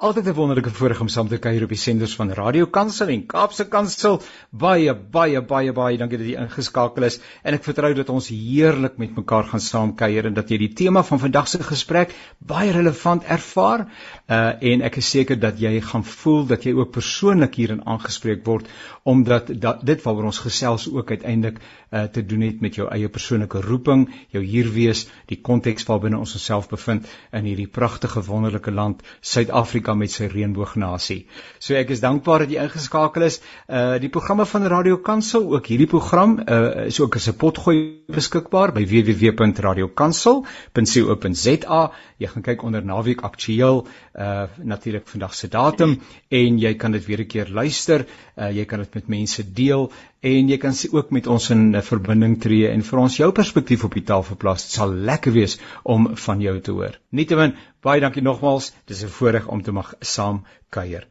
Altyd 'n wonderlike voorreg om saam te kuier op die senders van Radio Kansel en Kaapse Kansel. Baie baie baie baie dankie dat jy ingeskakel is en ek vertrou dat ons heerlik met mekaar gaan saam kuier en dat jy die tema van vandag se gesprek baie relevant ervaar. Uh en ek is seker dat jy gaan voel dat jy ook persoonlik hierin aangespreek word omdat dat, dit waaroor ons gesels ook uiteindelik uh te doen het met jou eie persoonlike roeping, jou hier wees, die konteks waarbinne ons onsself bevind in hierdie pragtige wonderlike land Suid-Afrika Afrika met sy reënboognasie. So ek is dankbaar dat jy ingeskakel is. Uh die programme van Radio Kansel, ook hierdie program uh is ook as 'n potgooi beskikbaar by www.radiokansel.co.za. Jy gaan kyk onder naweek aktueel uh natuurlik vandag se datum en jy kan dit weer 'n keer luister. Uh jy kan dit met mense deel en jy kan ook met ons in verbinding tree en vir ons jou perspektief op die tafel plaas. Dit sal lekker wees om van jou te hoor. Nietemin, baie dankie nogmaals. Dis 'n voorreg om te mag saam kuier.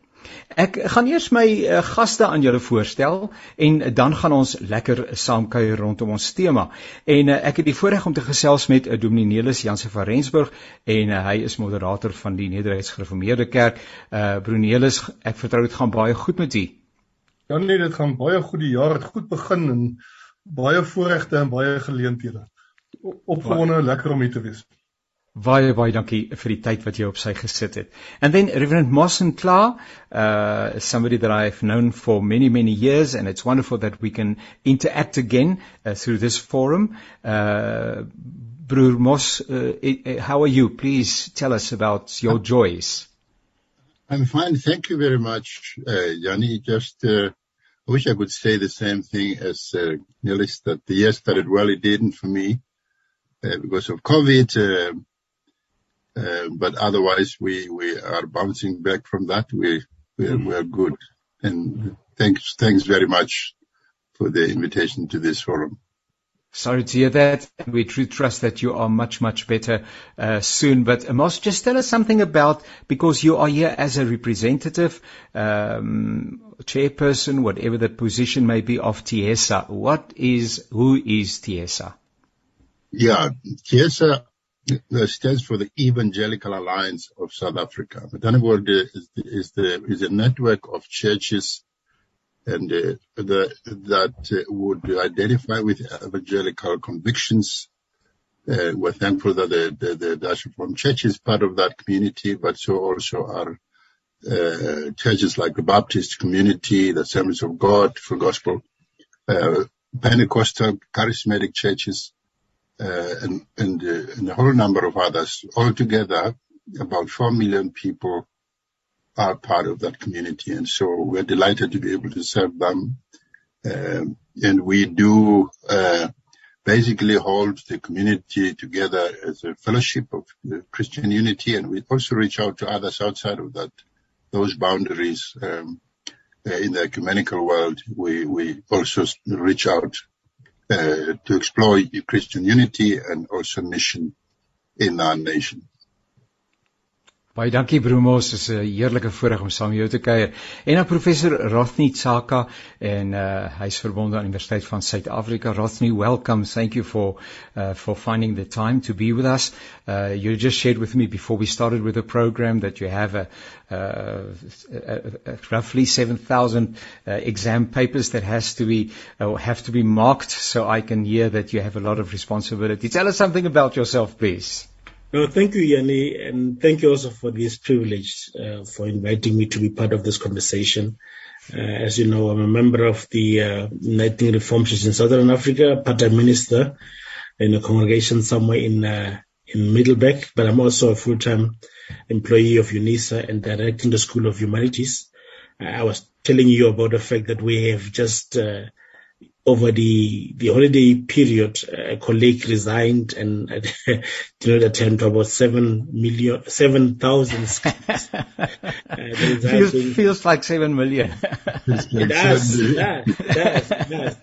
Ek gaan eers my uh, gaste aan julle voorstel en dan gaan ons lekker saam kuier rondom ons tema. En uh, ek het die voorreg om te gesels met uh, Dominee Nelis Janse van Rensburg en uh, hy is moderator van die Nederduits Gereformeerde Kerk. Uh Brunelis, ek vertrou dit gaan baie goed met u. Ja nee, dit gaan baie goed die jaar het goed begin en baie voorregte en baie geleenthede. Opgewonde, lekker om hier te wees. Baie baie dankie vir die tyd wat jy op sy gesit het. And then Reverend Mossen Kla, uh somebody that I've known for many many years and it's wonderful that we can interact again uh, through this forum. Uh Broer Mos, uh, how are you? Please tell us about your joys. I'm fine. Thank you very much, uh, Yanni. Just uh, I wish I could say the same thing as uh, that the year started well. It didn't for me uh, because of COVID. Uh, but otherwise, we, we are bouncing back from that. We, we are, we are good. And thanks, thanks very much for the invitation to this forum. Sorry to hear that. We trust that you are much, much better uh, soon. But Amos, just tell us something about, because you are here as a representative, um, chairperson, whatever the position may be of TIESA. What is, who is TIESA? Yeah, TIESA stands for the Evangelical Alliance of South Africa. But anyway, is, is, the, is a network of churches and uh, the, that uh, would identify with evangelical convictions. Uh, we're thankful that the, the, the Dutch Reformed Church is part of that community, but so also are uh, churches like the Baptist community, the Assemblies of God for Gospel, uh, Pentecostal, charismatic churches, and, and, and a whole number of others. Altogether, about 4 million people are part of that community. And so we're delighted to be able to serve them. Um, and we do, uh, basically hold the community together as a fellowship of Christian unity. And we also reach out to others outside of that, those boundaries. Um, uh, in the ecumenical world, we, we also reach out uh, Uh, to explore Christian unity and also mission in our nation. Baie dankie Bromos, is 'n heerlike voorreg om saam met jou te kuier. En dan professor Rothney Tsaka en uh hy's verbonde aan Universiteit van Suid-Afrika. Rothney, welcome. Thank you for uh for finding the time to be with us. Uh you just shared with me before we started with the program that you have a uh, roughly 7000 uh, exam papers that has to be uh, have to be marked so I can hear that you have a lot of responsibility. Tell us something about yourself please. No, thank you, Yanni, and thank you also for this privilege uh, for inviting me to be part of this conversation. Uh, as you know, I'm a member of the uh, Uniting Reform Church in Southern Africa, part-time minister in a congregation somewhere in uh, in Middleburg, but I'm also a full-time employee of UNISA and directing the School of Humanities. I was telling you about the fact that we have just uh, over the the holiday period, a colleague resigned and you know that turned to about seven million, seven thousand. uh, feels, feels like seven million. it does, it does, it does, it does.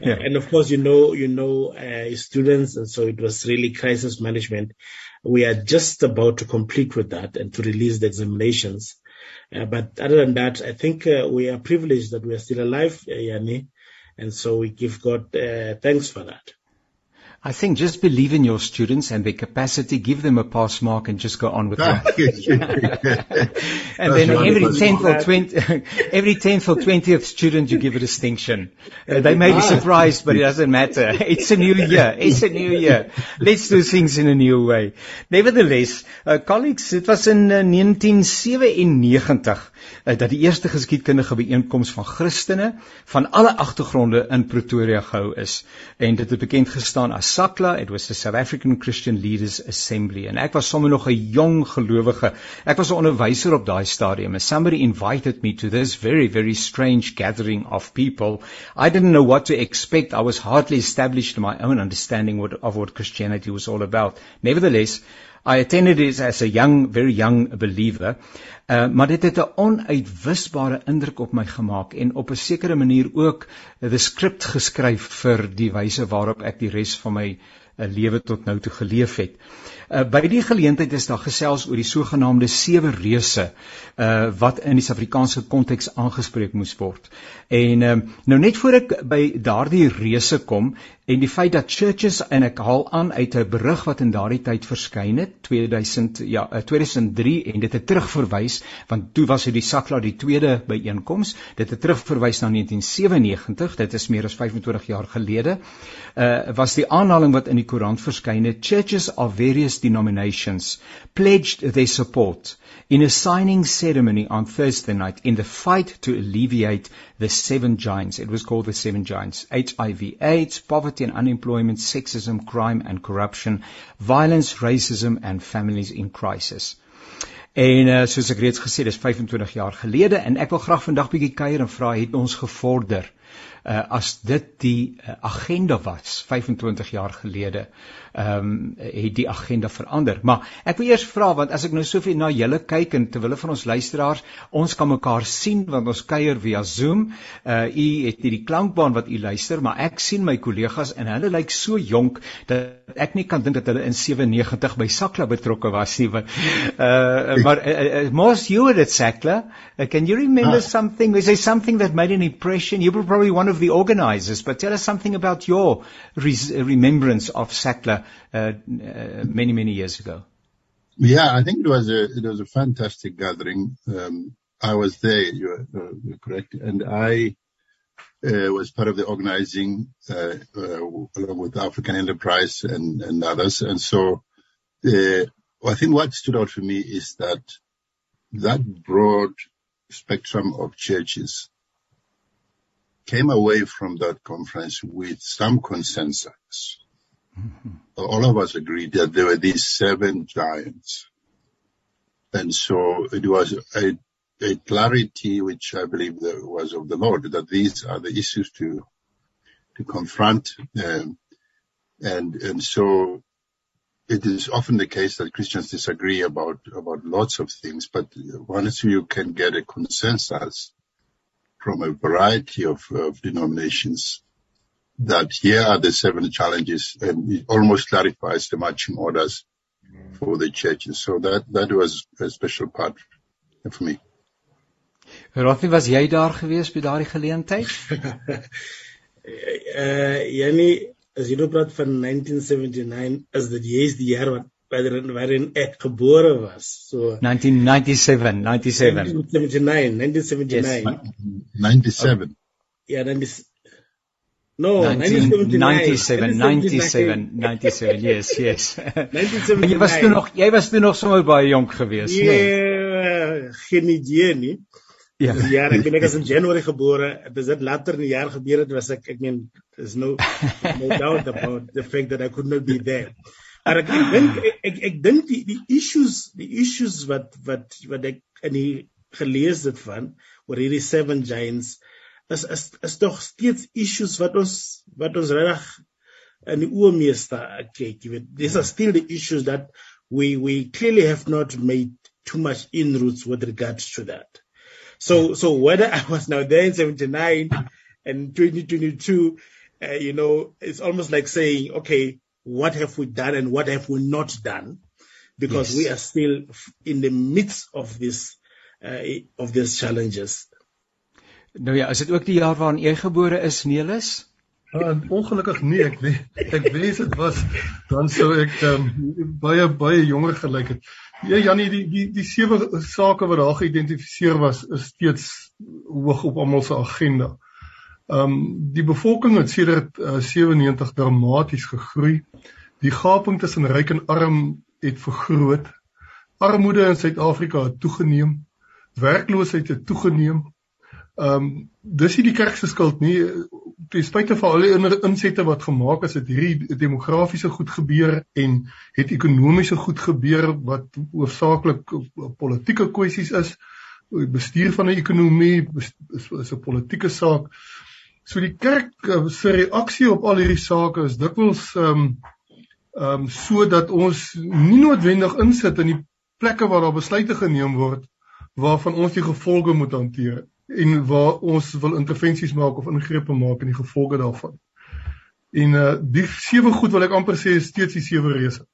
Yeah. Uh, and of course, you know, you know, uh, students, and so it was really crisis management. We are just about to complete with that and to release the examinations. Uh, but other than that, I think uh, we are privileged that we are still alive, uh, Yanni and so we give God uh, thanks for that. I think just believe in your students and their capacity, give them a pass mark and just go on with life. and then every 10th or 20, every 10th or 20th student you give a distinction. Uh, they may be surprised, but it doesn't matter. It's a new year. It's a new year. Let's do things in a new way. Nevertheless, uh, colleagues, it was in uh, 1997 uh, dat die eerste geskiedkundige byeenkoms van Christene van alle agtergronde in Pretoria gehou is. En dit het bekend gestaan as SACLA, it was the South African Christian Leaders Assembly. En ek was sommer nog 'n jong gelowige. Ek was 'n onderwyser op daai stadium. And somebody invited me to this very very strange gathering of people. I didn't know what to expect. I was hardly established in my own understanding of what Christianity was all about. Nevertheless, I attended it as a young, very young believer. Uh, maar dit het 'n onuitwisbare indruk op my gemaak en op 'n sekere manier ook 'n skrip geskryf vir die wyse waarop ek die res van my uh, lewe tot nou toe geleef het. Uh, by die geleentheid is daar gesels oor die sogenaamde sewe reuse uh, wat in die Suid-Afrikaanse konteks aangespreek moes word. En uh, nou net voor ek by daardie reuse kom, En die feit dat churches en ek haal aan uit 'n berig wat in daardie tyd verskyn het 2000 ja 2003 eh, en dit het terugverwys want toe was dit die Sakla die tweede byeenkoms dit het terugverwys na 1997 dit is meer as 25 jaar gelede uh was die aanhaling wat in die koerant verskyn het churches of various denominations pledged their support in a signing ceremony on Thursday night in the fight to alleviate the seven giants. It was called the seven giants. HIV, AIDS, poverty and unemployment, sexism, crime and corruption, violence, racism and families in crisis. En uh, soos ek reeds gesê, dis 25 jaar gelede en ek wil graag vandag bietjie kuier en vra het ons gevorder uh, as dit die uh, agenda was 25 jaar gelede ehm um, het die agenda verander. Maar ek wil eers vra want as ek nou soveel na julle kyk en terwyl van ons luisteraars, ons kan mekaar sien want ons kuier via Zoom. Uh u het hierdie klankbaan wat u luister, maar ek sien my kollegas en hulle lyk so jonk dat ek nie kan dink dat hulle in 97 by Sakla betrokke was nie. Uh maar uh, uh, most you were at Sakla. Uh, can you remember ah. something? Was there something that made an impression? You were probably one of the organizers, but tell us something about your remembrance of Sakla uh, many many years ago. Yeah, I think it was a it was a fantastic gathering. Um, I was there. You're, uh, you're correct, and I uh, was part of the organizing uh, uh, along with African Enterprise and, and others. And so, I think what stood out for me is that that broad spectrum of churches came away from that conference with some consensus. All of us agreed that there were these seven giants. And so it was a, a clarity which I believe was of the Lord, that these are the issues to, to confront. Um, and, and so it is often the case that Christians disagree about, about lots of things, but once you can get a consensus from a variety of, of denominations, that here are the seven challenges and it almost clarifies the marching orders for the churches. So that, that was a special part for me. Rothy, was jy daar gewees by daardie geleentheid? uh Jenny, as jy nou praat van 1979, is dit juist die jaar wat waarin waarin ek gebore was. So 1997, 97. 1979, 1979. Yes. 97. Ja, dan is No, 1997, 97, 97, yes, yes. 1979. jy was toe nog jy was toe nog sommer baie jonk geweest, nee. Ja, geen idee nie. Ja. Ja, ek ben ek as in January gebore. Dis dit later in die jaar gebeur het was ek ek meen there's no no doubt about the fact that I could not be there. Maar ek dink ek ek dink die die issues die issues wat wat wat ek in die gelees het van oor hierdie seven giants is is is tog steeds issues wat ons wat ons regtig in die oë meeste kyk, jy weet. These are still the issues that we we clearly have not made too much inroads with regards to that. So so whether I was now there in 79 and 2022, uh, you know, it's almost like saying, okay, what have we done and what have we not done? Because yes. we are still in the midst of this uh, of these challenges. Nou ja, is dit ook die jaar waarin jy gebore is, Nelis? Uh, ongelukkig nie ek weet ek wens dit was dan sou ek um, baie baie jonger gelyk het. Ja Janie die die die sewe sake wat daar geïdentifiseer was is steeds hoog op almal se agenda. Ehm um, die bevolking het sedert uh, 97 dramaties gegroei. Die gaping tussen ryk en arm het vergroot. Armoede in Suid-Afrika het toegeneem. Werkloosheid het toegeneem. Ehm um, dis nie die kerk se skuld nie. Ten spyte van al die insette wat gemaak is, het hierdie demografiese goed gebeur en het ekonomiese goed gebeur wat hoofsaaklik politieke kwessies is. Die bestuur van 'n ekonomie is, 'n politieke saak. So die kerk uh, se reaksie op al hierdie sake is dikwels ehm um, ehm um, sodat ons nie noodwendig insit in die plekke waar daar besluite geneem word waarvan ons die gevolge moet hanteer en waar ons wil intervensies maak of ingrepe maak in die gevolge daarvan. En uh die sewe goed wil ek amper sê is steeds die sewe reëse.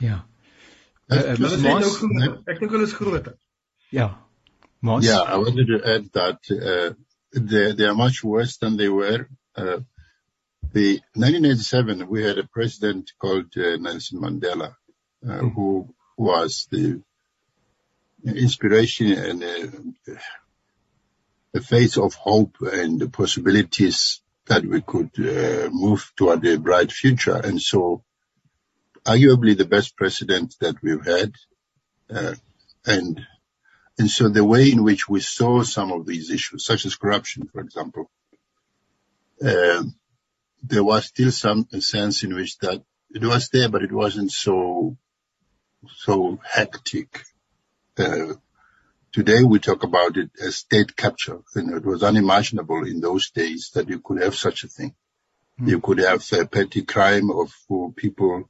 Ja. Uh, uh, nou, ek dink hulle is groter. Ja. Mas Yeah, I wanted to add that uh they they are much worse than they were. Uh the 1987 we had a president called uh, Nelson Mandela uh, mm. who was the inspiration and uh, a face of hope and the possibilities that we could uh, move toward a bright future. And so arguably the best president that we've had. Uh, and, and so the way in which we saw some of these issues, such as corruption, for example, uh, there was still some sense in which that it was there, but it wasn't so, so hectic. Uh, Today we talk about it as state capture. And it was unimaginable in those days that you could have such a thing. Mm. You could have a petty crime of people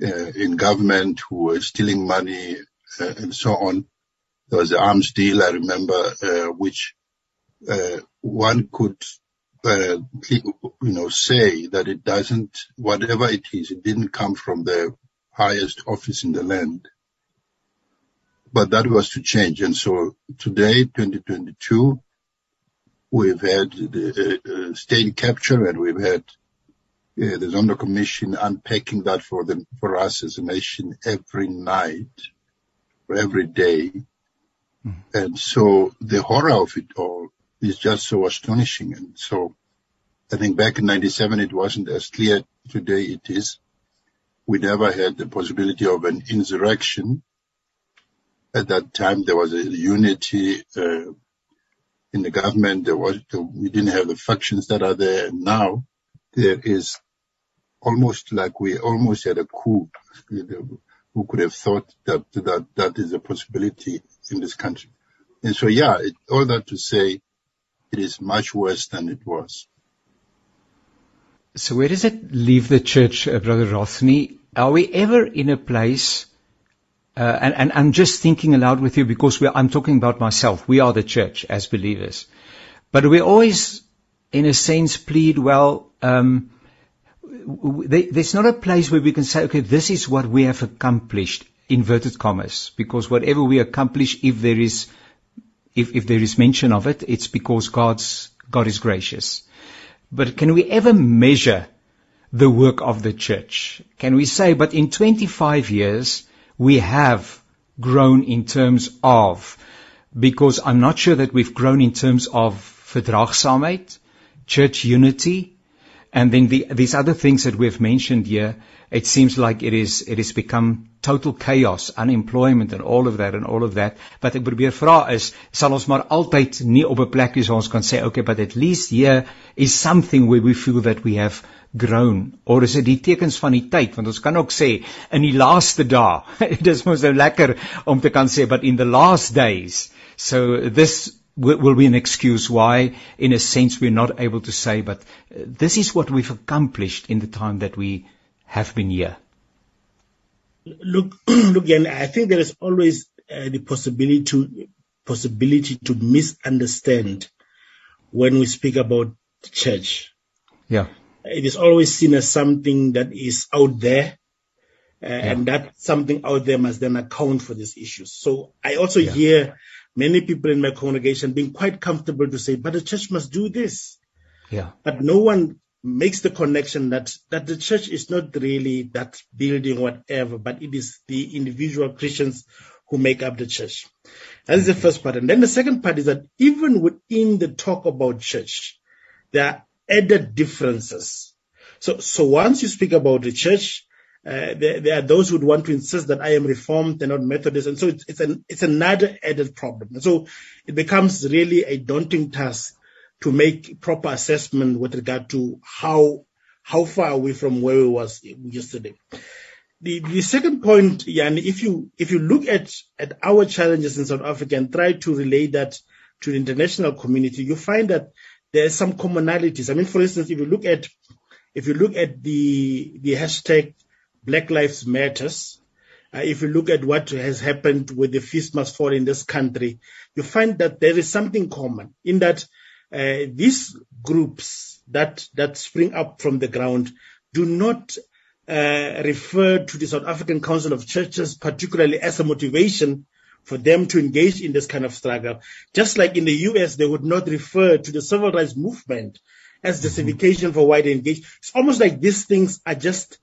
uh, in government who were stealing money uh, and so on. There was the arms deal, I remember, uh, which uh, one could, uh, you know, say that it doesn't, whatever it is, it didn't come from the highest office in the land but that was to change. And so today, 2022, we've had the uh, uh, state capture and we've had uh, the Zondo Commission unpacking that for them, for us as a nation every night, every day. Mm-hmm. And so the horror of it all is just so astonishing. And so I think back in 97, it wasn't as clear. Today it is. We never had the possibility of an insurrection at that time, there was a unity uh, in the government. There was we didn't have the factions that are there now. There is almost like we almost had a coup. Who could have thought that that that is a possibility in this country? And so, yeah, it, all that to say, it is much worse than it was. So, where does it leave the church, uh, Brother Rothney? Are we ever in a place uh, and, and I'm just thinking aloud with you because I'm talking about myself. We are the church as believers. But we always, in a sense, plead, well, um, there's not a place where we can say, okay, this is what we have accomplished, inverted commas, because whatever we accomplish, if there is, if, if there is mention of it, it's because God's, God is gracious. But can we ever measure the work of the church? Can we say, but in 25 years, we have grown in terms of, because I'm not sure that we've grown in terms of verdraagsaamheid, church unity, and then the, these other things that we've mentioned here, it seems like it is, it has become total chaos, unemployment and all of that and all of that. Wat ek probeer vra is, sal ons maar altyd nie op 'n plek waar ons kan sê, okay, but at least here is something where we feel that we have grown. Or is dit die tekens van die tyd? Want ons kan ook sê in die laaste dae dis mos nou lekker om te kan sê but in the last days. So this will be an excuse why in a sense we're not able to say but uh, this is what we've accomplished in the time that we have been here look look again i think there is always uh, the possibility to possibility to misunderstand when we speak about the church yeah it is always seen as something that is out there. Uh, yeah. And that something out there must then account for these issues. So I also yeah. hear many people in my congregation being quite comfortable to say, but the church must do this. Yeah. But no one makes the connection that that the church is not really that building whatever, but it is the individual Christians who make up the church. That is the first part. And then the second part is that even within the talk about church, there are added differences. So, so once you speak about the church, uh, there, there, are those who would want to insist that I am reformed and not Methodist, and so it's, it's an it's another added problem. And so it becomes really a daunting task to make proper assessment with regard to how how far away from where we was yesterday. The, the second point, Jan, if you if you look at at our challenges in South Africa and try to relate that to the international community, you find that there are some commonalities. I mean, for instance, if you look at if you look at the the hashtag Black Lives Matters, uh, if you look at what has happened with the feast must fall in this country, you find that there is something common in that uh, these groups that that spring up from the ground do not uh, refer to the South African Council of Churches particularly as a motivation for them to engage in this kind of struggle. Just like in the US, they would not refer to the civil rights movement as justification mm-hmm. for why they engage. It's almost like these things are just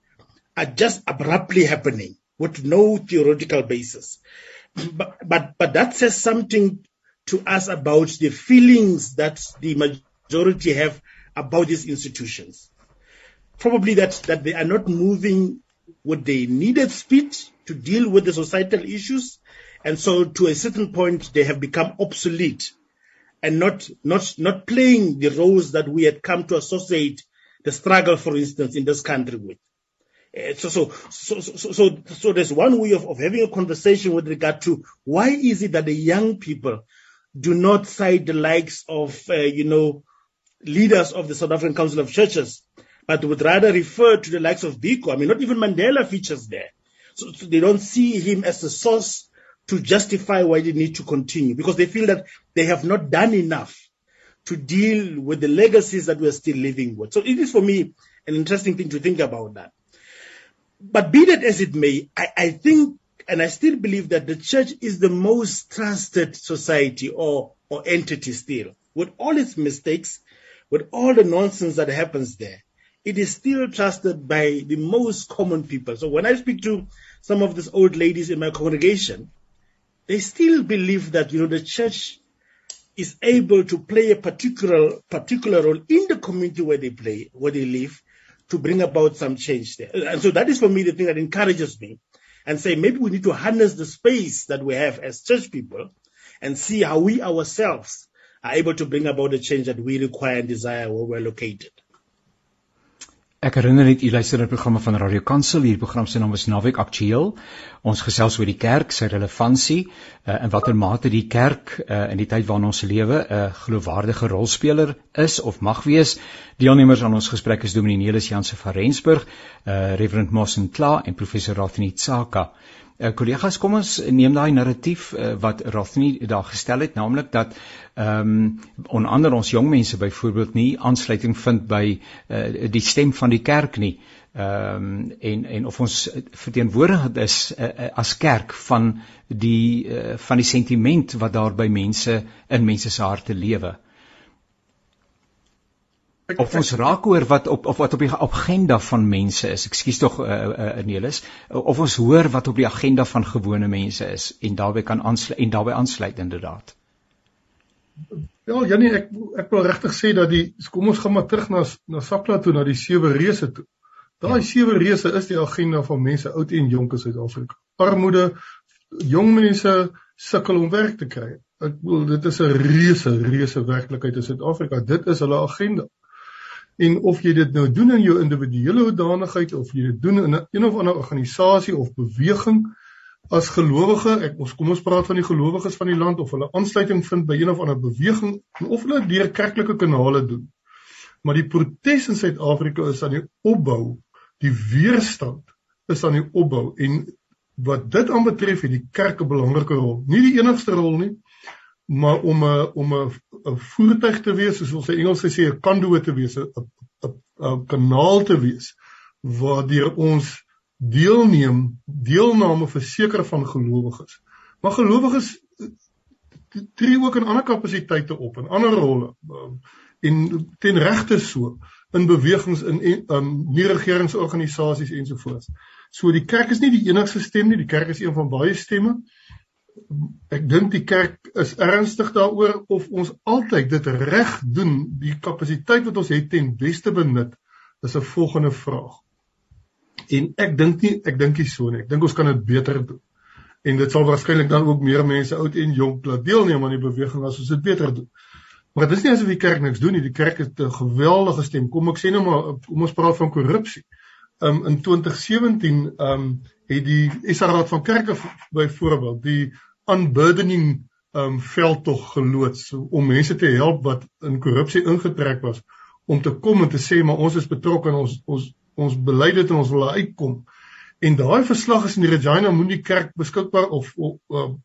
are just abruptly happening with no theoretical basis. But, but, but that says something to us about the feelings that the majority have about these institutions. Probably that, that they are not moving with the needed speed to deal with the societal issues. And so to a certain point, they have become obsolete and not, not, not playing the roles that we had come to associate the struggle, for instance, in this country with. So, so, so, so, so, so there's one way of, of having a conversation with regard to why is it that the young people do not cite the likes of, uh, you know, leaders of the South African Council of Churches, but would rather refer to the likes of Biko. I mean, not even Mandela features there. So, so they don't see him as a source to justify why they need to continue because they feel that they have not done enough to deal with the legacies that we're still living with. So it is for me an interesting thing to think about that. But be that as it may, I, I think and I still believe that the church is the most trusted society or, or entity still. With all its mistakes, with all the nonsense that happens there, it is still trusted by the most common people. So when I speak to some of these old ladies in my congregation, they still believe that, you know, the church is able to play a particular, particular role in the community where they play, where they live, to bring about some change there. And so that is for me the thing that encourages me and say maybe we need to harness the space that we have as church people and see how we ourselves are able to bring about the change that we require and desire where we're located. Ek herinner net u luister na 'n programme van Radio Kansel. Hierdie program se naam is Naweek Aktueel. Ons gesels oor die kerk, sy relevantie, uh, in watter mate die kerk uh, in die tyd waarin ons lewe 'n uh, geloofwaardige rolspeler is of mag wees. Deelnemers aan ons gesprek is Dominee Nelis Jansen van Rensburg, uh, Reverend Mosen Kla en professor Rafni Tsaka. Uh, kollegas, kom ons neem daai narratief uh, wat Rafni daar gestel het, naamlik dat ehm um, onder andere ons jong mense byvoorbeeld nie aansluiting vind by uh, die stem van die kerk nie. Ehm um, en en of ons verteenwoordigend is uh, as kerk van die uh, van die sentiment wat daar by mense in mense se harte lewe. Of ons raak oor wat op of wat op die agenda van mense is. Ekskuus tog uh, uh, Nelis, of ons hoor wat op die agenda van gewone mense is en daarbey kan aansluit en daarbey aansluit inderdaad. Ja, Janie, ek ek wil regtig sê dat die kom ons gaan maar terug na na Sakla toe na die sewe reëse toe. Daai ja. sewe reëse is die agenda van mense oud en jonk in Suid-Afrika. Armoede, jong mense sukkel om werk te kry. Ek bedoel dit is 'n reuse reuse werklikheid in Suid-Afrika. Dit is hulle agenda en of jy dit nou doen in jou individuele hoedanigheid of jy dit doen in 'n een of ander organisasie of beweging as gelowige ek ons kom ons praat van die gelowiges van die land of hulle aansluiting vind by een of ander beweging of hulle deur kerklike kanale doen. Maar die protes in Suid-Afrika is aan die opbou die weerstand is aan die opbou en wat dit aanbetref het die kerk 'n belangrike rol. Nie die enigste rol nie maar om 'n om 'n 'n voertuig te wees, soos ons in Engels sê 'n conduit te wees, 'n 'n kanaal te wees waardeur ons deelneem, deelname verseker van gelowiges. Maar gelowiges tree ook in ander kapasiteite op en ander rolle. en ten regte so in bewegings in um nie regeringsorganisasies ensovoorts. So die kerk is nie die enigste stem nie, die kerk is een van baie stemme. Ek dink die kerk is ernstig daaroor of ons altyd dit reg doen, die kapasiteit wat ons het ten beste benut, is 'n volgende vraag. En ek dink nie ek dink nie so nie. Ek dink ons kan dit beter doen. En dit sal waarskynlik dan ook meer mense oud en jonk laat deelneem aan die beweging as ons dit beter doen. Maar dit is nie asof die kerk niks doen nie. Die kerk het 'n geweldige stem. Kom ek sê nou maar kom ons praat van korrupsie. Um in 2017 um het die SA Raad van Kerke byvoorbeeld die unburdening um veldtog geloods om mense te help wat in korrupsie ingetrek was om te kom en te sê maar ons is betrokke en ons ons ons bely dit en ons wil uitkom. En daai verslag is in die Regina Mundi Kerk beskikbaar of, of, of,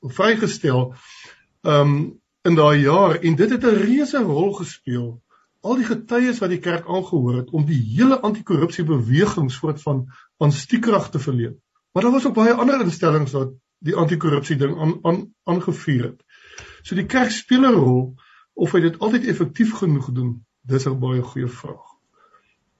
of vrygestel. Um in daai jaar en dit het 'n reuse rol gespeel. Al die getuies wat die kerk aangehoor het om die hele anti-korrupsie beweging soort van aan stiekrag te verleen. Maar daar was ook baie ander instellings wat die anti-korrupsie ding aan aan aangevuur het. So die kerk speel 'n rol of hy dit altyd effektief genoeg doen. Dis 'n baie goeie vraag.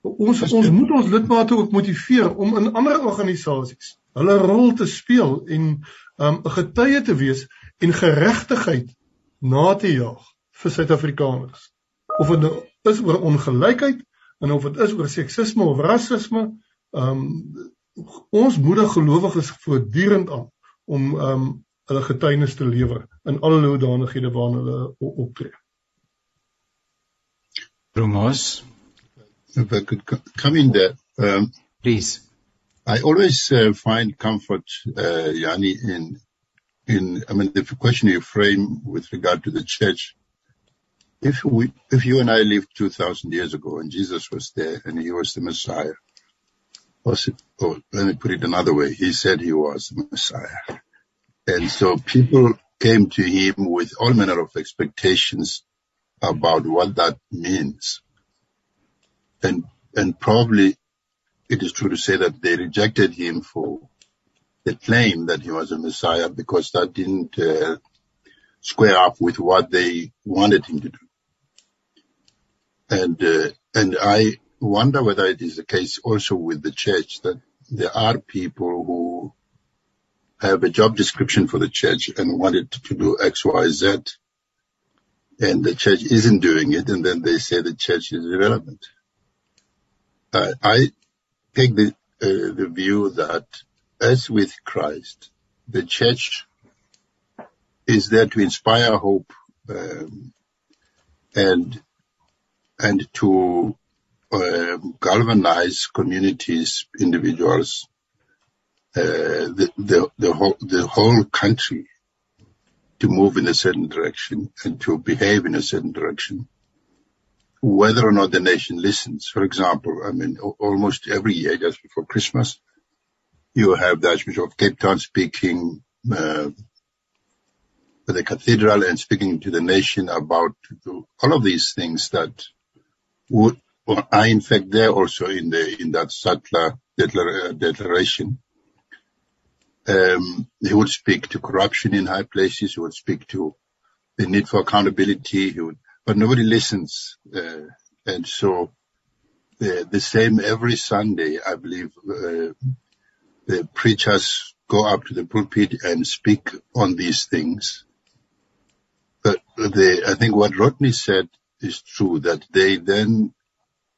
Ons ons moet ons lidmate ook motiveer om in ander organisasies hulle rol te speel en um, 'n um, getuie te wees en geregtigheid na te jaag vir Suid-Afrikaners. Of dit nou is oor ongelykheid en of dit is oor seksisme of rasisme, ehm um, ons moedig gelowiges voortdurend aan om ehm um, hulle getuienis te lewer in alle hoedanighede waarna hulle optree. Thomas, if I could come in there, um, please. I always uh, find comfort, uh, Yani, in in, I mean, the question you frame with regard to the church, if we, if you and I lived 2000 years ago and Jesus was there and he was the Messiah, it, or let me put it another way, he said he was the Messiah. And so people came to him with all manner of expectations about what that means. And, and probably it is true to say that they rejected him for the claim that he was a Messiah because that didn't uh, square up with what they wanted him to do. And uh, and I wonder whether it is the case also with the church that there are people who have a job description for the church and wanted to do X, Y, Z, and the church isn't doing it, and then they say the church is irrelevant. Uh, I take the uh, the view that as with Christ, the church is there to inspire hope um, and and to um, galvanize communities, individuals, uh, the, the, the whole the whole country to move in a certain direction and to behave in a certain direction, whether or not the nation listens. For example, I mean, almost every year, just before Christmas, you have the Archbishop of Cape Town speaking uh, at the cathedral and speaking to the nation about all of these things that would are in fact there also in the in that Sattler declaration. Um, he would speak to corruption in high places. He would speak to the need for accountability. He Would, but nobody listens, uh, and so the, the same every Sunday, I believe. Uh, the preachers go up to the pulpit and speak on these things. But they, I think what Rodney said is true, that they then,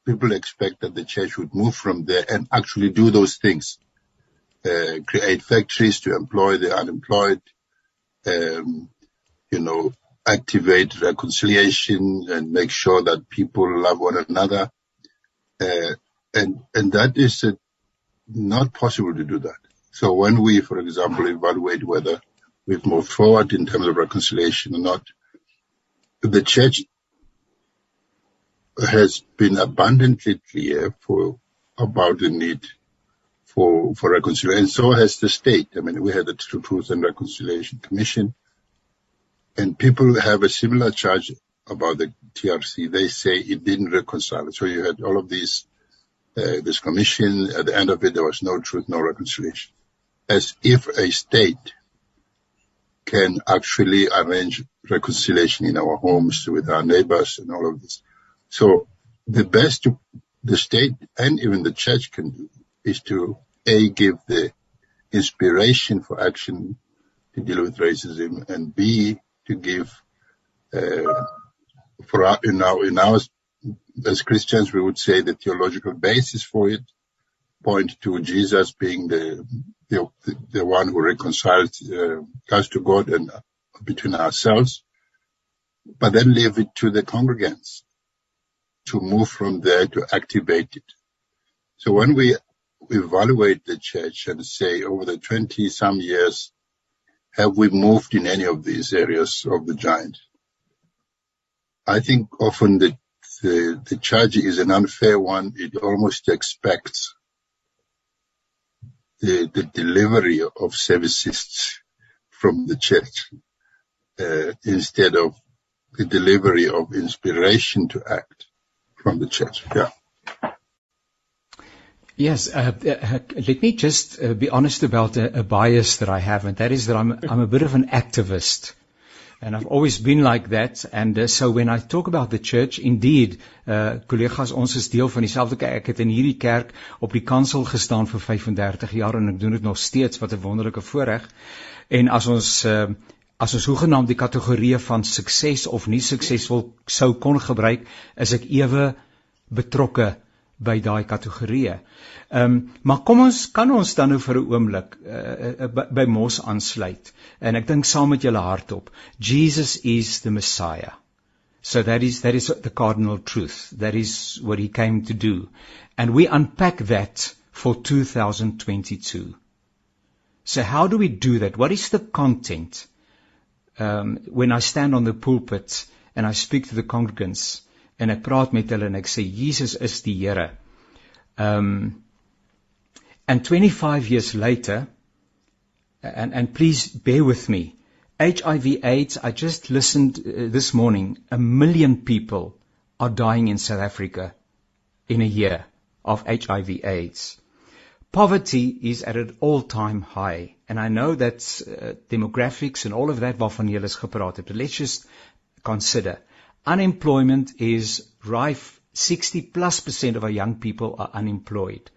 people expect that the church would move from there and actually do those things. Uh, create factories to employ the unemployed, um, you know, activate reconciliation and make sure that people love one another. Uh, and, and that is a not possible to do that. So when we, for example, evaluate whether we've moved forward in terms of reconciliation or not, the church has been abundantly clear for about the need for for reconciliation, and so has the state. I mean, we had the Truth and Reconciliation Commission, and people have a similar charge about the TRC. They say it didn't reconcile. So you had all of these uh, this commission. At the end of it, there was no truth, no reconciliation. As if a state can actually arrange reconciliation in our homes with our neighbors and all of this. So the best the state and even the church can do is to a give the inspiration for action to deal with racism and b to give uh, for our, in our in our as Christians we would say the theological basis for it point to Jesus being the the, the one who reconciles uh, us to God and between ourselves, but then leave it to the congregants to move from there to activate it. So when we evaluate the church and say over the 20 some years, have we moved in any of these areas of the giant? I think often the, the, the charge is an unfair one. It almost expects the, the delivery of services from the church uh, instead of the delivery of inspiration to act from the church. Yeah. Yes, uh, uh, let me just uh, be honest about a, a, bias that I have, and that is that I'm, I'm a bit of an activist. And I've always been like that. And uh, so when I talk about the church, indeed, uh, collega's, ons is deel van dieselfde kerk. Ek het in hierdie kerk op die kansel gestaan vir 35 jaar en ek doen dit nog steeds, wat 'n wonderlike voorreg. En as ons uh, as ons hoegenaamd die kategorieë van sukses of nie suksesvol sou kon gebruik, is ek ewe betrokke by daai kategorieë. Ehm um, maar kom ons kan ons dan nou vir 'n oomblik uh, uh, by, Mos aansluit en ek dink saam met julle hardop Jesus is the Messiah. So that is that is the cardinal truth. That is what he came to do. And we unpack that for 2022. So how do we do that? What is the content? Um, when I stand on the pulpit and I speak to the congregants en ek praat met hulle en ek sê Jesus is die Here. Um and 25 years later and and please bear with me. HIV AIDS I just listened uh, this morning a million people are dying in South Africa in a year of HIV AIDS. Poverty is at an all-time high. And I know that uh, demographics and all of that waarvan jy is gepraat het. But let's just consider. Unemployment is rife. 60 plus percent of our young people are unemployed.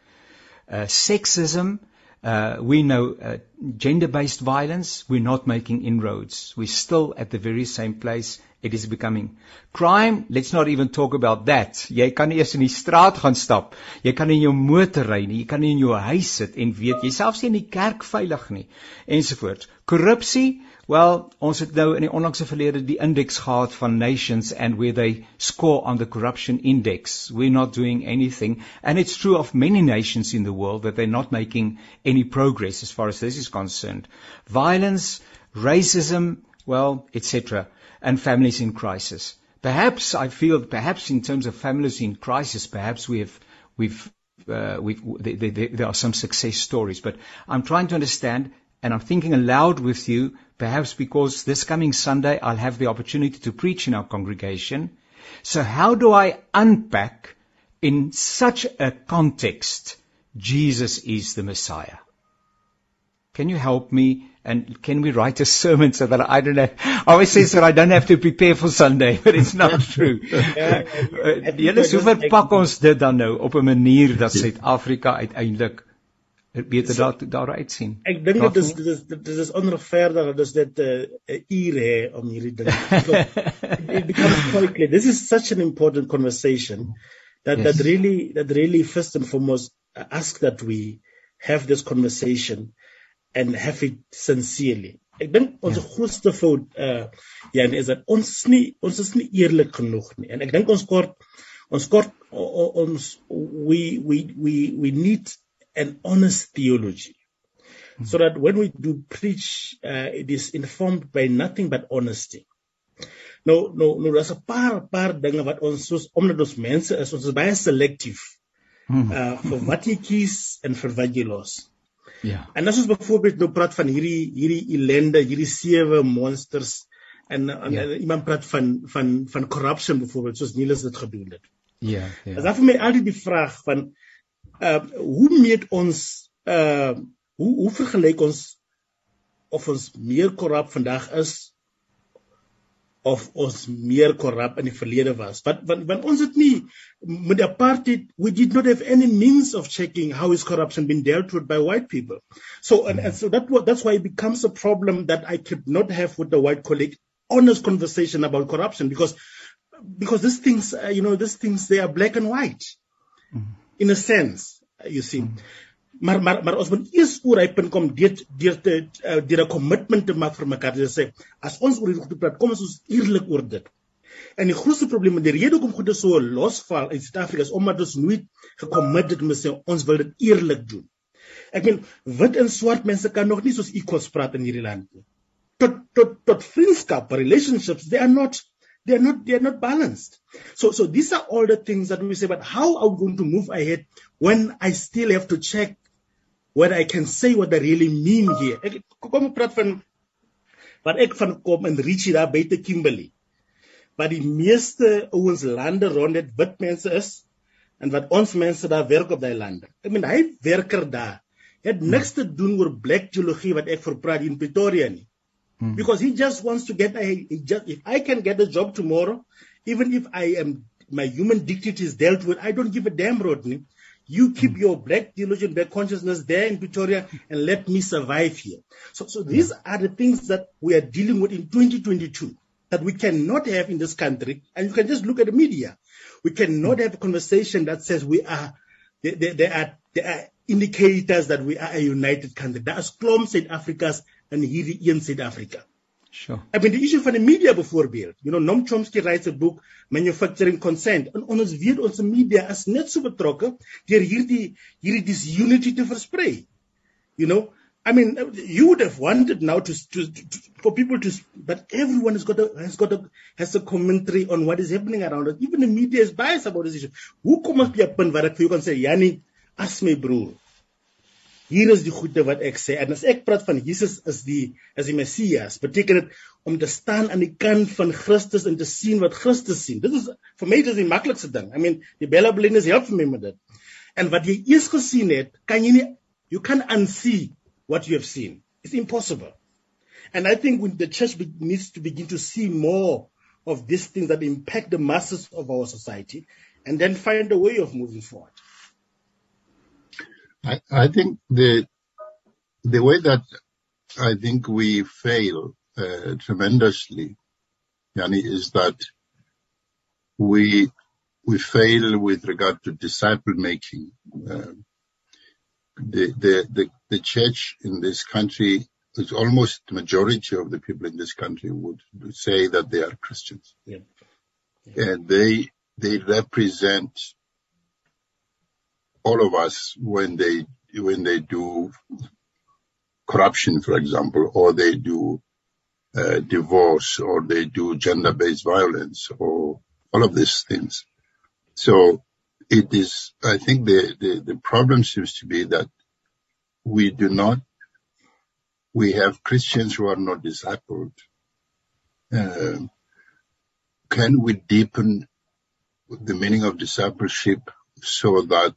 Uh, sexism, uh, we know gender-based violence, we're not making inroads. We're still at the very same place it is becoming. Crime let's not even talk about that. Jy kan nie eers in die straat gaan stap. Jy kan in jou motor ry nie. Jy kan nie in jou huis sit en weet nie in die kerk veilig nie. Ensovoorts. Korrupsie well ons het nou in die onlangse verlede die indeks gehad van nations and where they score on the corruption index. We're not doing anything. And it's true of many nations in the world that they're not making any progress as far as this is concerned. Violence racism well etc and families in crisis. Perhaps I feel, perhaps in terms of families in crisis, perhaps we have, we've, uh, we've, there, are some success stories. But I'm trying to understand, and I'm thinking aloud with you, perhaps because this coming Sunday I'll have the opportunity to preach in our congregation. So how do I unpack in such a context Jesus is the Messiah? Can you help me and can we write a sermon so that I don't have, I always say that I don't have to prepare for Sunday, but it's not true. Julle sou verpak ons dit dan nou op 'n manier dat Suid-Afrika uiteindelik beter daar daar uitsien. Ek dink dit is dit is dit is onregverdig dat dit 'n uh, uur hè om hierdie ding. it becomes quite clear. This is such an important conversation that yes. that really that really first and foremost ask that we have this conversation and have it sincerely. Ek dink ons ja. grootste fout uh ja is dat ons nie ons is nie eerlik genoeg nie. En ek dink ons kort ons kort ons we we we we need an honest theology. Hmm. So that when we do preach uh it is informed by nothing but honesty. Nou nou nou daar's 'n paar paar dinge wat ons soos omdat ons mense is ons is baie selective. Hmm. Uh vir wat jy kies en vir wat jy los. Ja. En as ons byvoorbeeld nou praat van hierdie hierdie ellende, hierdie sewe monsters en, en, ja. en iemand praat van van van corruption byvoorbeeld soos Niels dit gedoen het. Ja, ja. As af my altyd die vraag van uh hoe meet ons uh hoe hoe vergelyk ons of ons meer korrup vandag is of ons meer korrup in die verlede was. But want want ons het nie met apartheid we did not have any means of checking how is corruption being dealt with by white people. So and, and so that that's why it becomes a problem that I could not have with the white colleague honest conversation about corruption because because these things uh, you know these things they are black and white mm. in a sense you see. Mm. Maar maar maar ons moet eers oor hy punt kom deur deur te uh, deur 'n kommitment te maak vir mekaar te sê as ons oor hierdie goed praat kom ons ons eerlik oor dit. En die grootste probleem met die rede hoekom goed so losval in Suid-Afrika is omdat ons nooit gekommit het om sê ons wil dit eerlik doen. Ek meen wit en swart mense kan nog nie soos equals praat in hierdie land nie. Tot tot tot vriendskap, relationships, they are not they're not they're not balanced. So so these are all the things that we say but how are we going to move ahead when I still have to check whether I can say what I really mean here. Ek kom praat van wat ek van kom in Richie daar buite Kimberley. Wat die meeste ouens lande rond dit wit mense is en wat ons mense daar werk op daai lande. Ek meen hy werker daar het niks te doen oor black geologie wat ek vir praat in Pretoria nie. Hmm. Because he just wants to get a he just if I can get a job tomorrow, even if I am my human dignity is dealt with, I don't give a damn Rodney. You keep mm. your black delusion, black consciousness there in Pretoria and let me survive here. So, so these are the things that we are dealing with in 2022 that we cannot have in this country. And you can just look at the media. We cannot have a conversation that says we are, there, there, there are, there are indicators that we are a united country. Is klomp Suid-Afrikas in hierdie een Suid-Afrika. Sure. I mean the issue van die media byvoorbeeld. You know Noam Chomsky writes a book Manufacturing Consent en ons weet ons media is net so betrokke deur hierdie hierdie disunity te versprei. You know I mean, you would have wanted now to, to, to for people to, but everyone has got a has got a has a commentary on what is happening around us. Even the media is biased about this issue. Hoe kom ons by 'n punt waar ek vir jou kan sê, Jannie, as my broer, Hier is die goeie wat ek sê en as ek praat van Jesus is die is die Messias, beteken dit om te staan aan die kant van Christus en te sien wat Christus sien. Dit is vir my dis die maklikste ding. I mean, die Bella Blindness help vir my met dit. En wat jy eers gesien het, kan jy nie you can unsee what you have seen. It's impossible. And I think when the church needs to begin to see more of these things that impact the masses of our society and then find a way of moving forward. I, I think the the way that I think we fail uh, tremendously, Yanni, is that we we fail with regard to disciple making. Uh, the, the the the church in this country is almost the majority of the people in this country would say that they are Christians, yeah. Yeah. and they they represent all of us when they when they do corruption, for example, or they do uh, divorce, or they do gender-based violence, or all of these things. So it is. I think the the, the problem seems to be that we do not. We have Christians who are not discipled. Uh, can we deepen the meaning of discipleship so that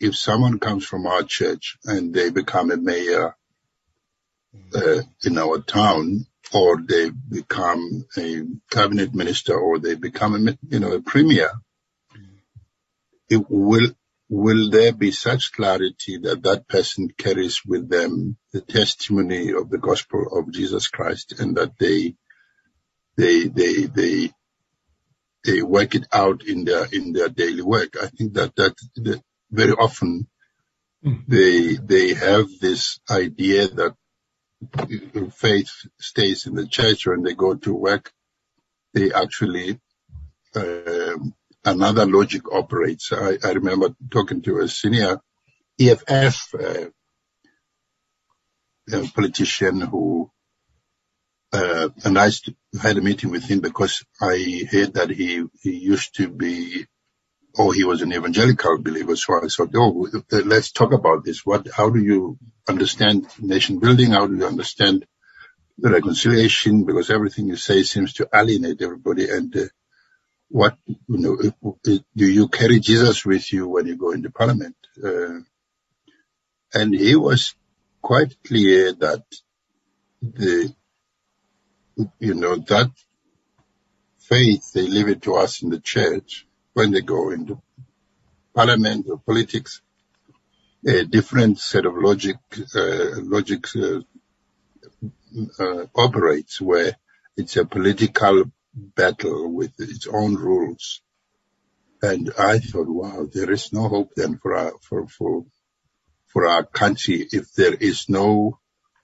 if someone comes from our church and they become a mayor uh, in our town, or they become a cabinet minister, or they become a you know a premier, it will will there be such clarity that that person carries with them the testimony of the gospel of Jesus Christ, and that they they they they they work it out in their in their daily work. I think that that, that very often mm. they they have this idea that faith stays in the church when they go to work. They actually uh, another logic operates. I, I, remember talking to a senior EFF uh, politician who, uh, and I had a meeting with him because I heard that he, he used to be oh, he was an evangelical believer. So I thought, oh, let's talk about this. What, how do you understand nation building? How do you understand the reconciliation? Because everything you say seems to alienate everybody. And uh, what, you know, do you carry Jesus with you when you go into parliament? Uh, and he was quite clear that the, you know, that faith, they leave it to us in the church when they go into parliament or politics. A different set of logic, uh, logic uh, uh, operates where it's a political battle with its own rules. And I thought, wow, there is no hope then for our, for, for, for our country if there is no,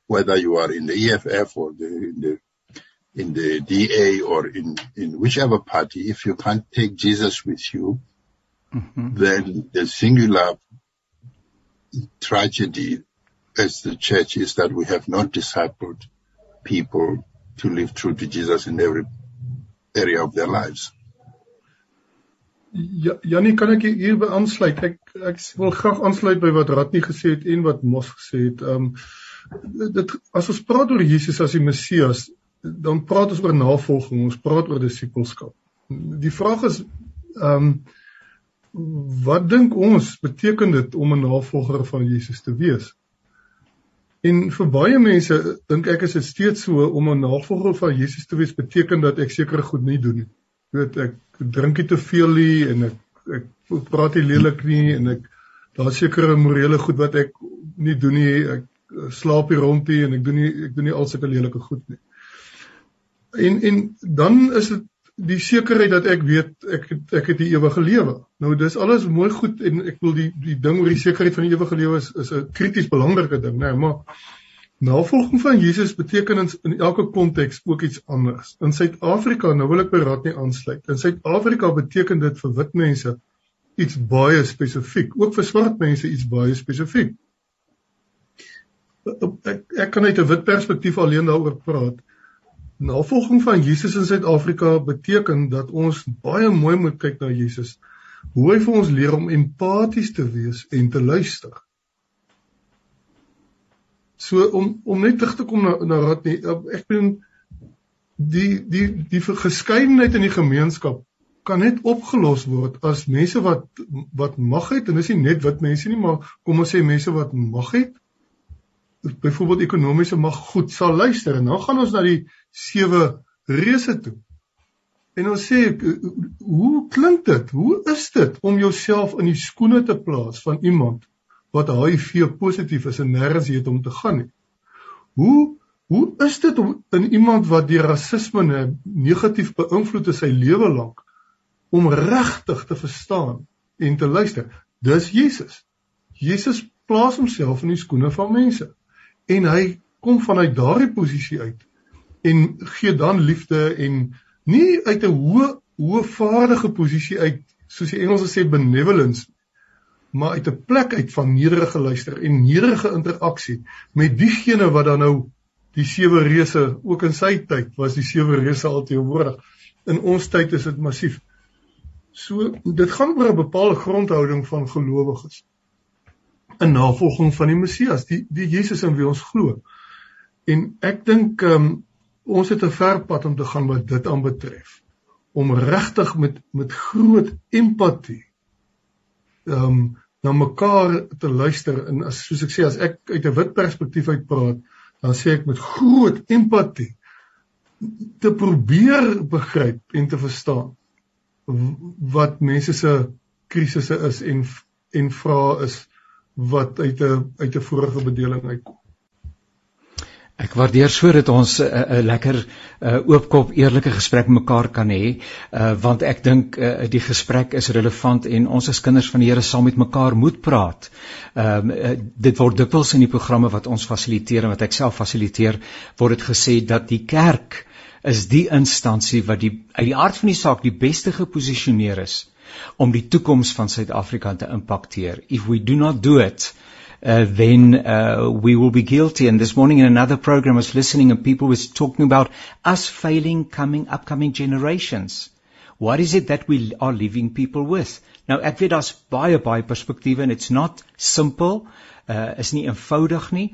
whether you are in the EFF or the, the, in the DA or in, in whichever party, if you can't take Jesus with you, mm-hmm. then the singular tragedy as the church is that we have not discipled people to live true to Jesus in every area of their lives. Ja, Janie, kan ek hier by aansluit? Ek ek wil graag aansluit by wat Ratnie gesê het en wat Mos gesê het. Ehm um, dit as ons praat oor Jesus as die Messias, dan praat ons oor navolging, ons praat oor disippelskap. Die vraag is ehm um, wat dink ons beteken dit om 'n navolger van Jesus te wees? En vir baie mense dink ek is dit steeds so om 'n navolger van Jesus te wees beteken dat ek sekere goed nie doen nie. Jy weet ek drink nie te veel nie en ek ek praat nie lelik nie en ek daar's sekere morele goed wat ek nie doen nie. Ek slaap hier rond nie en ek doen nie ek doen nie al sulke lelike goed nie. En en dan is dit die sekerheid dat ek weet ek het, ek het die ewige lewe. Nou dis alles mooi goed en ek wil die die ding oor die sekerheid van die ewige lewe is is 'n krities belangrike ding, né? Nee, maar navolging van Jesus beteken in, in elke konteks ook iets anders. In Suid-Afrika, nou wil ek by raad nie aansluit. In Suid-Afrika beteken dit vir wit mense iets baie spesifiek, ook vir swart mense iets baie spesifiek. Ek ek kan uit 'n wit perspektief alleen daaroor praat navolging van Jesus in Suid-Afrika beteken dat ons baie mooi moet kyk na Jesus. Hoe hy vir ons leer om empaties te wees en te luister. So om om net terug te kom na na raad nie, ek bedoel die die die geskeidenheid in die gemeenskap kan net opgelos word as mense wat wat mag het en dis nie net wit mense nie maar kom ons sê mense wat mag het byvoorbeeld ekonomiese mag goed sal luister en dan gaan ons na die sewe reëse toe. En ons sê hoe klink dit? Hoe is dit om jouself in die skoene te plaas van iemand wat HIV positief is en nêrens weet om te gaan nie? Hoe hoe is dit om in iemand wat deur rasisme negatief beïnvloed is sy lewe lank om regtig te verstaan en te luister? Dis Jesus. Jesus plaas homself in die skoene van mense en hy kom vanuit daardie posisie uit en gee dan liefde en nie uit 'n hoë hoë vaardige posisie uit soos die Engelse sê benevolence maar uit 'n plek uit van nederige luister en nederige interaksie met diegene wat dan nou die sewe reëse ook in sy tyd was die sewe reëse al teenwoordig in ons tyd is dit massief. So dit gaan oor 'n bepaalde grondhouding van gelowiges. 'n navolging van die Messias, die die Jesus in wie ons glo. En ek dink um, ons het 'n ver pad om te gaan wat dit aanbetref om regtig met met groot empatie ehm um, na mekaar te luister en as soos ek sê as ek uit 'n wit perspektief uit praat, dan sê ek met groot empatie te probeer begryp en te verstaan wat mense se krisisse is en en vra is wat uit 'n uit 'n vorige bedeling uitkom. Ek waardeer so dat ons 'n uh, 'n lekker uh, oopkop eerlike gesprek mekaar kan hê, uh, want ek dink uh, die gesprek is relevant en ons as kinders van die Here saam met mekaar moet praat. Um, uh, dit word dikwels in die programme wat ons fasiliteer en wat ek self fasiliteer, word dit gesê dat die kerk is die instansie wat die uit die aard van die saak die beste geposisioneer is om die toekoms van Suid-Afrika te impakteer. If we do not do it, uh, then uh, we will be guilty. And this morning in another program, I was listening and people was talking about us failing coming upcoming generations. What is it that we are leaving people with? Nou ek weet daar's baie baie perspektiewe and it's not simple. Uh is nie eenvoudig nie.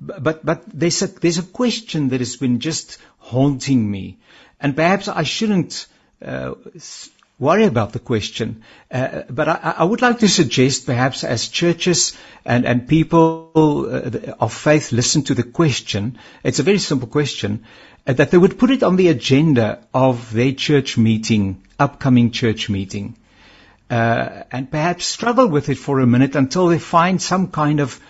But but there's a there's a question that has been just haunting me. And perhaps I shouldn't uh worry about the question. Uh, but I, I, would like to suggest perhaps as churches and, and people uh, of faith listen to the question, it's a very simple question, uh, that they would put it on the agenda of their church meeting, upcoming church meeting. Uh, and perhaps struggle with it for a minute until they find some kind of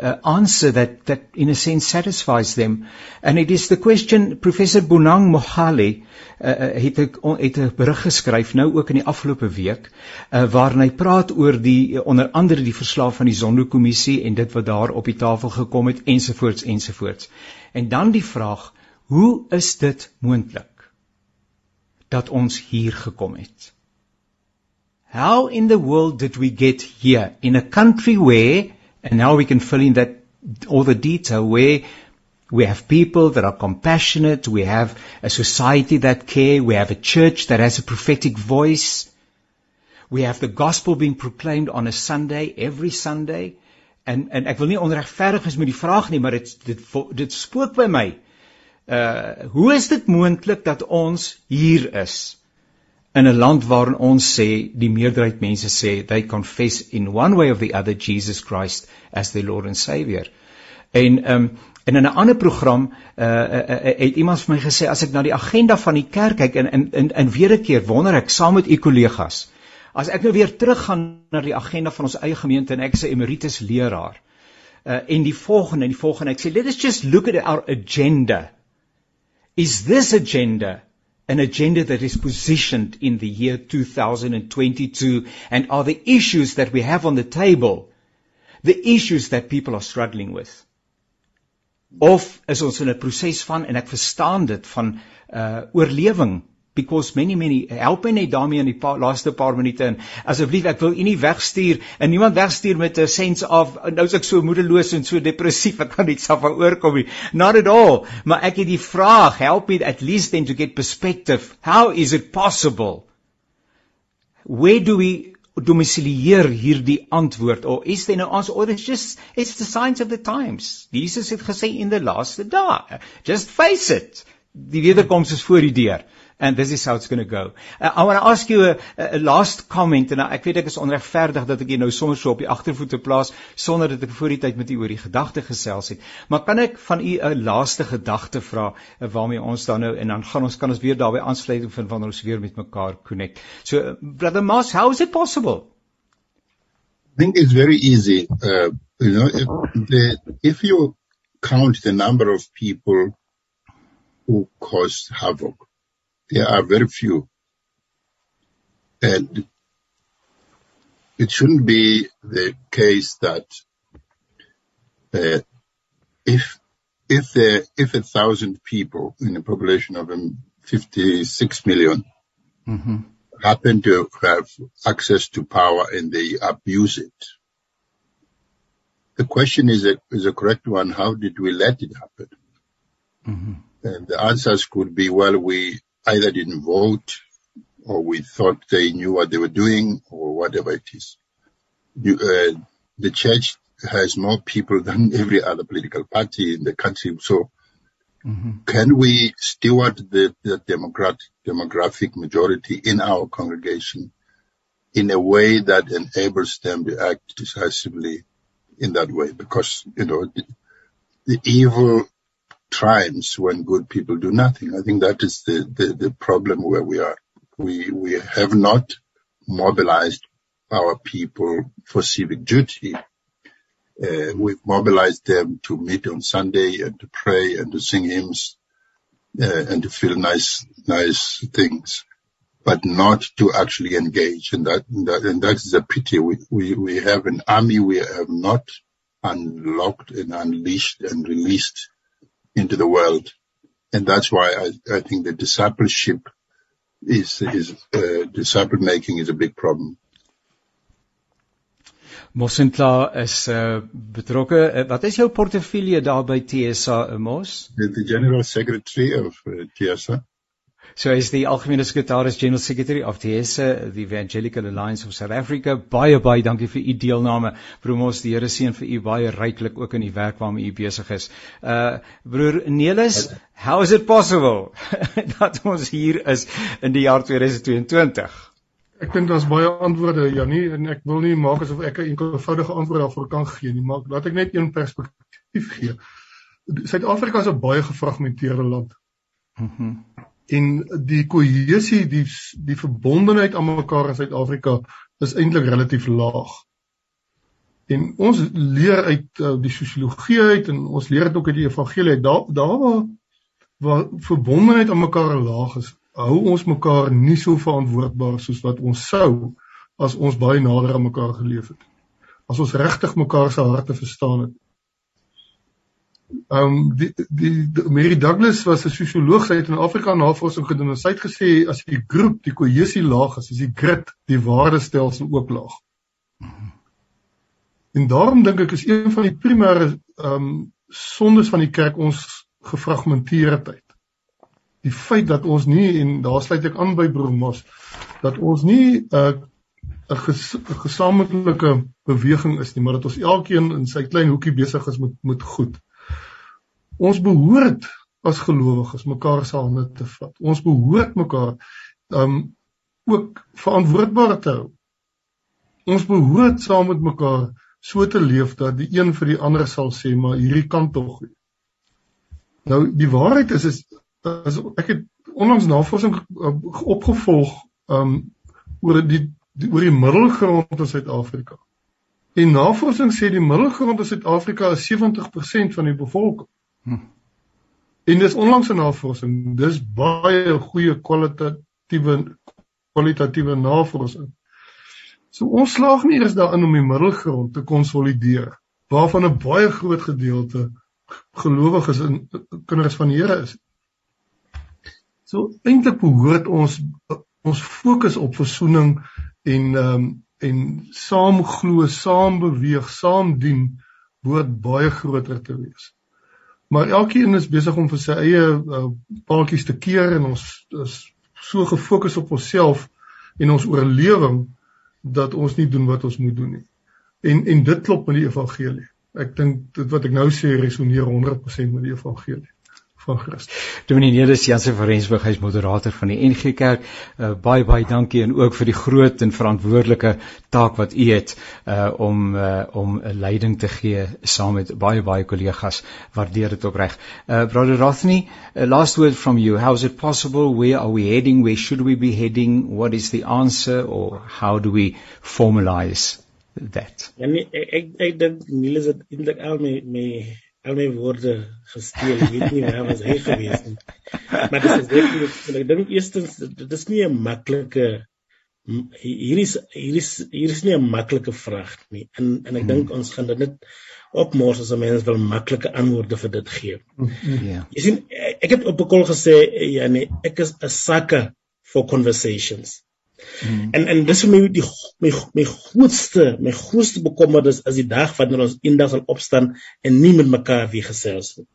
uh, answer that, that in a sense satisfies them. And it is the question, Professor Bonang Mohale uh, uh het 'n het 'n berig geskryf nou ook in die afgelope week uh, waarin hy praat oor die onder andere die verslag van die Zondo-kommissie en dit wat daar op die tafel gekom het ensovoorts ensovoorts. En dan die vraag, hoe is dit moontlik dat ons hier gekom het? How in the world did we get here in a country where And now we can fill in that all the detail where we have people that are compassionate, we have a society that care, we have a church that has a prophetic voice, we have the gospel being proclaimed on a Sunday, every Sunday. En en ek wil nie onregverdig is met die vraag nie, maar dit dit dit spook by my. Uh hoe is dit moontlik dat ons hier is? In 'n land waarin ons sê die meerderheid mense sê they confess in one way or the other Jesus Christ as their Lord and Savior. En ehm um, en in 'n ander program uh, uh, uh, het iemand vir my gesê as ek na die agenda van die kerk kyk en in in in weer 'n keer wonder ek saam met u kollegas as ek nou weer teruggaan na die agenda van ons eie gemeente en ek sê emeritus leraar uh, en die volgende en die volgende ek sê let us just look at our agenda is this agenda an agenda that is positioned in the year 2022 and are the issues that we have on the table the issues that people are struggling with. Of is ons in 'n proses van en ek verstaan dit van uh oorlewing because many many help my net daarmee in die paar, laaste paar minute en asseblief ek wil u nie wegstuur en niemand wegstuur met 'n sense of nou is ek so moedeloos en so depressief ek kan nie self oorkom nie. Not at all. Maar ek het die vraag help me at least then to get perspective. How is it possible? Where do we domicilieer hierdie antwoord? Of is there no answer? Or it's just it's the signs of the times. Jesus het gesê in the last dae. Just face it. Die wederkoms is voor die deur and this is how it's going to go. Uh, I want to ask you a, a last comment en ek weet ek is onregverdig dat ek jou nou sommer so op die agtervoete plaas sonder dat ek voor die tyd met u oor die gedagte gesels het. Maar kan ek van u 'n laaste gedagte vra uh, waarmee ons dan nou en dan gaan ons kan ons weer daarby aansluiting vind wanneer ons weer met mekaar connect. So uh, brother Mas, how is it possible? I think it's very easy. Uh, you know, if, the, if you count the number of people who cause havoc There are very few. And it shouldn't be the case that uh, if if there if a thousand people in a population of um, 56 million mm-hmm. happen to have access to power and they abuse it, the question is a is a correct one. How did we let it happen? Mm-hmm. And the answers could be, well, we either didn't vote or we thought they knew what they were doing or whatever it is. You, uh, the church has more people than every other political party in the country. So mm-hmm. can we steward the, the democratic, demographic majority in our congregation in a way that enables them to act decisively in that way? Because, you know, the, the evil triumphs when good people do nothing. I think that is the, the, the problem where we are. We, we have not mobilized our people for civic duty. Uh, we've mobilized them to meet on Sunday and to pray and to sing hymns uh, and to feel nice, nice things, but not to actually engage. And that, and that, and that is a pity. We, we, we have an army we have not unlocked and unleashed and released into the world. And that's why I, I think the discipleship is, is, uh, disciple making is a big problem. Mosentla is uh, betrokke. Uh, wat is jou portefeulje daar by TSA Mos? The General Secretary of uh, TSA. So is die algemene sekretaris General Secretary of the ESA, the Evangelical Alliance of South Africa. Baie baie dankie vir u deelname. Broer ons die Here seën vir u baie ryklik ook in die werk waarmee u besig is. Uh broer Nelis, how is it possible dat ons hier is in die jaar 2022? ek dink daar's baie antwoorde Janie en ek wil nie maak asof ek 'n eenvoudige antwoord daarvoor kan gee nie, maar laat ek net een perspektief gee. Suid-Afrika is 'n baie gefragmenteerde land. Mhm. Mm en die kohesie, die die verbondenheid aan mekaar in Suid-Afrika is eintlik relatief laag. En ons leer uit uh, die sosiologie uit en ons leer dit ook uit die evangelie uit daar daar waar waar verbondenheid aan mekaar laag is, hou ons mekaar nie so verantwoordbaar soos wat ons sou as ons baie nader aan mekaar geleef het. As ons regtig mekaar se harte verstaan het. Ehm um, die, die die Mary Douglas was 'n sosioloog sy het in Afrika navorsing gedoen en sy het gesê as die groep die kohesie laag is, is die grit, die waardestelsel ook laag. En daarom dink ek is een van die primêre ehm um, sondes van die kerk ons gefragmenteerdheid die feit dat ons nie en daar sluit ek aan by broer Mos dat ons nie 'n uh, 'n ges, gesamentlike beweging is nie maar dat ons elkeen in sy klein hoekie besig is met met goed. Ons behoort as gelowiges mekaar se hande te vat. Ons behoort mekaar um ook verantwoordbaar te hou. Ons behoort saam met mekaar so te leef dat die een vir die ander sal sê maar hierdie kan tog. Nou die waarheid is is as ek het onlangs navorsing uh, opgevolg um oor die, die oor die middelgrond in Suid-Afrika. En navorsing sê die middelgrond in Suid-Afrika is 70% van die bevolking. Hm. En dis onlangs 'n navorsing, dis baie goeie kwalitatiewe kwalitatiewe navorsing. So ons slaag nie eers daarin om die middelgrond te konsolideer waarvan 'n baie groot gedeelte gelowiges en kinders van die Here is. So eintlik behoort ons ons fokus op versoening en ehm um, en saam glo, saam beweeg, saam dien behoort baie groter te wees. Maar elkeen is besig om vir sy eie uh, paadjies te keer en ons is so gefokus op onsself en ons oorlewing dat ons nie doen wat ons moet doen nie. En en dit klop met die evangelie. Ek dink dit wat ek nou sê resoneer 100% met die evangelie van Christus. Dominee Nelis Jansen van Rensburg, hy's moderator van die NG Kerk. Uh, baie baie dankie en ook vir die groot en verantwoordelike taak wat u het uh om uh om 'n leiding te gee saam met baie baie kollegas. Waardeer dit opreg. Uh Brother Rothney, uh, last word from you. How is it possible? Where are we heading? Where should we be heading? What is the answer or how do we formalize that? Ja nee, ek ek dink Nelis het eintlik al my my al my woorde gesteel. Ek weet nie waar was hy gewees nie. Maar dit is definitief, ek dink eerstens dit is nie 'n maklike hier is hier is hier is nie 'n maklike vraag nie. En en ek dink hmm. ons gaan dit net opmors as 'n mens wil maklike antwoorde vir dit gee. Ja. Jy sien ek het op 'n kol gesê ja nee, ek is 'n sucker for conversations. Mm. En en dis vir my die my my grootste my grootste bekommernis is die dag wanneer ons eendag sal opstaan en nie met mekaar weer gesels nie.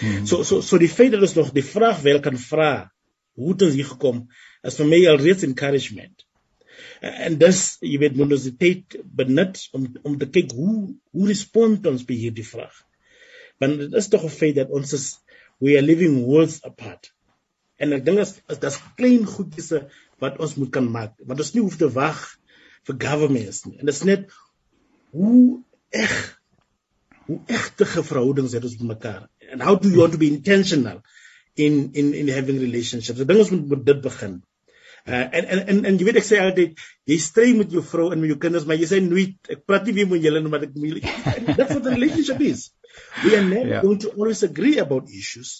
Mm. So so so die feit dat ons nog die vraag wel kan vra hoe het ons hier gekom is vir my alreeds encouragement. En dis jy weet moet ons dit benut om om te kyk hoe hoe respond ons by hierdie vraag. Want dit is tog 'n feit dat ons is we are living worlds apart. En ek dink as as dit klein goedjies wat ons moet kan maak. Want ons nie hoef te wag vir governments nie. En dit is net hoe eg hoe egte verhoudings het ons met mekaar. And how do you want to be intentional in in in having relationships? Dit ding ons moet met dit begin. Uh, en en en en jy weet ek sê altyd jy stry met jou vrou en met jou kinders maar jy sê nooit ek praat nie weer met julle omdat ek that's what a relationship is we are never yeah. going to always agree about issues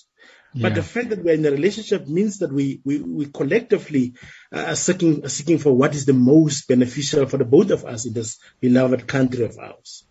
But yeah. the fact that we're in a relationship means that we we, we collectively uh, are seeking are seeking for what is the most beneficial for the both of us in this beloved country of ours.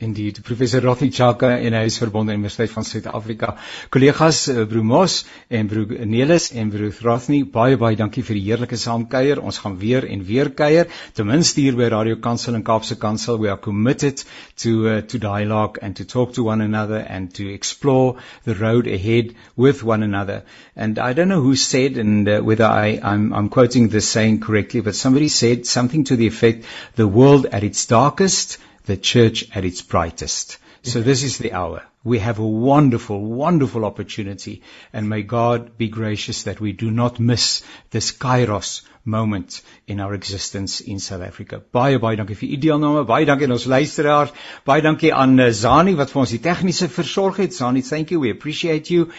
Indeed, professor Rothy Chaka en hy is verbonde aan Universiteit van Suid-Afrika. Kollegas uh, Broer Mos en Broer Nelis en Broer Rothy, baie baie dankie vir die heerlike saamkuier. Ons gaan weer en weer kuier, ten minste hier by Radio Kansel en Kaapse Kansel. We are committed to uh, to dialogue and to talk to one another and to explore the road ahead with one another. And I don't know who said and uh, whether I I'm I'm quoting this saying correctly, but somebody said something to the effect the world at its darkest the church at its brightest. So this is the hour. We have a wonderful, wonderful opportunity, and may God be gracious that we do not miss this kairos moment in our existence in South Africa. Baie baie dankie vir u deelname. Baie dankie aan ons luisteraars. Baie dankie aan uh, Zani wat vir ons die tegniese versorg het. Zani, thank you. We appreciate you.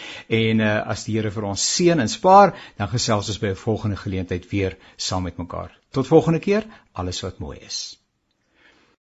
En uh, as die Here vir ons seën en spaar, dan gesels ons by 'n volgende geleentheid weer saam met mekaar. Tot volgende keer. Alles wat mooi is.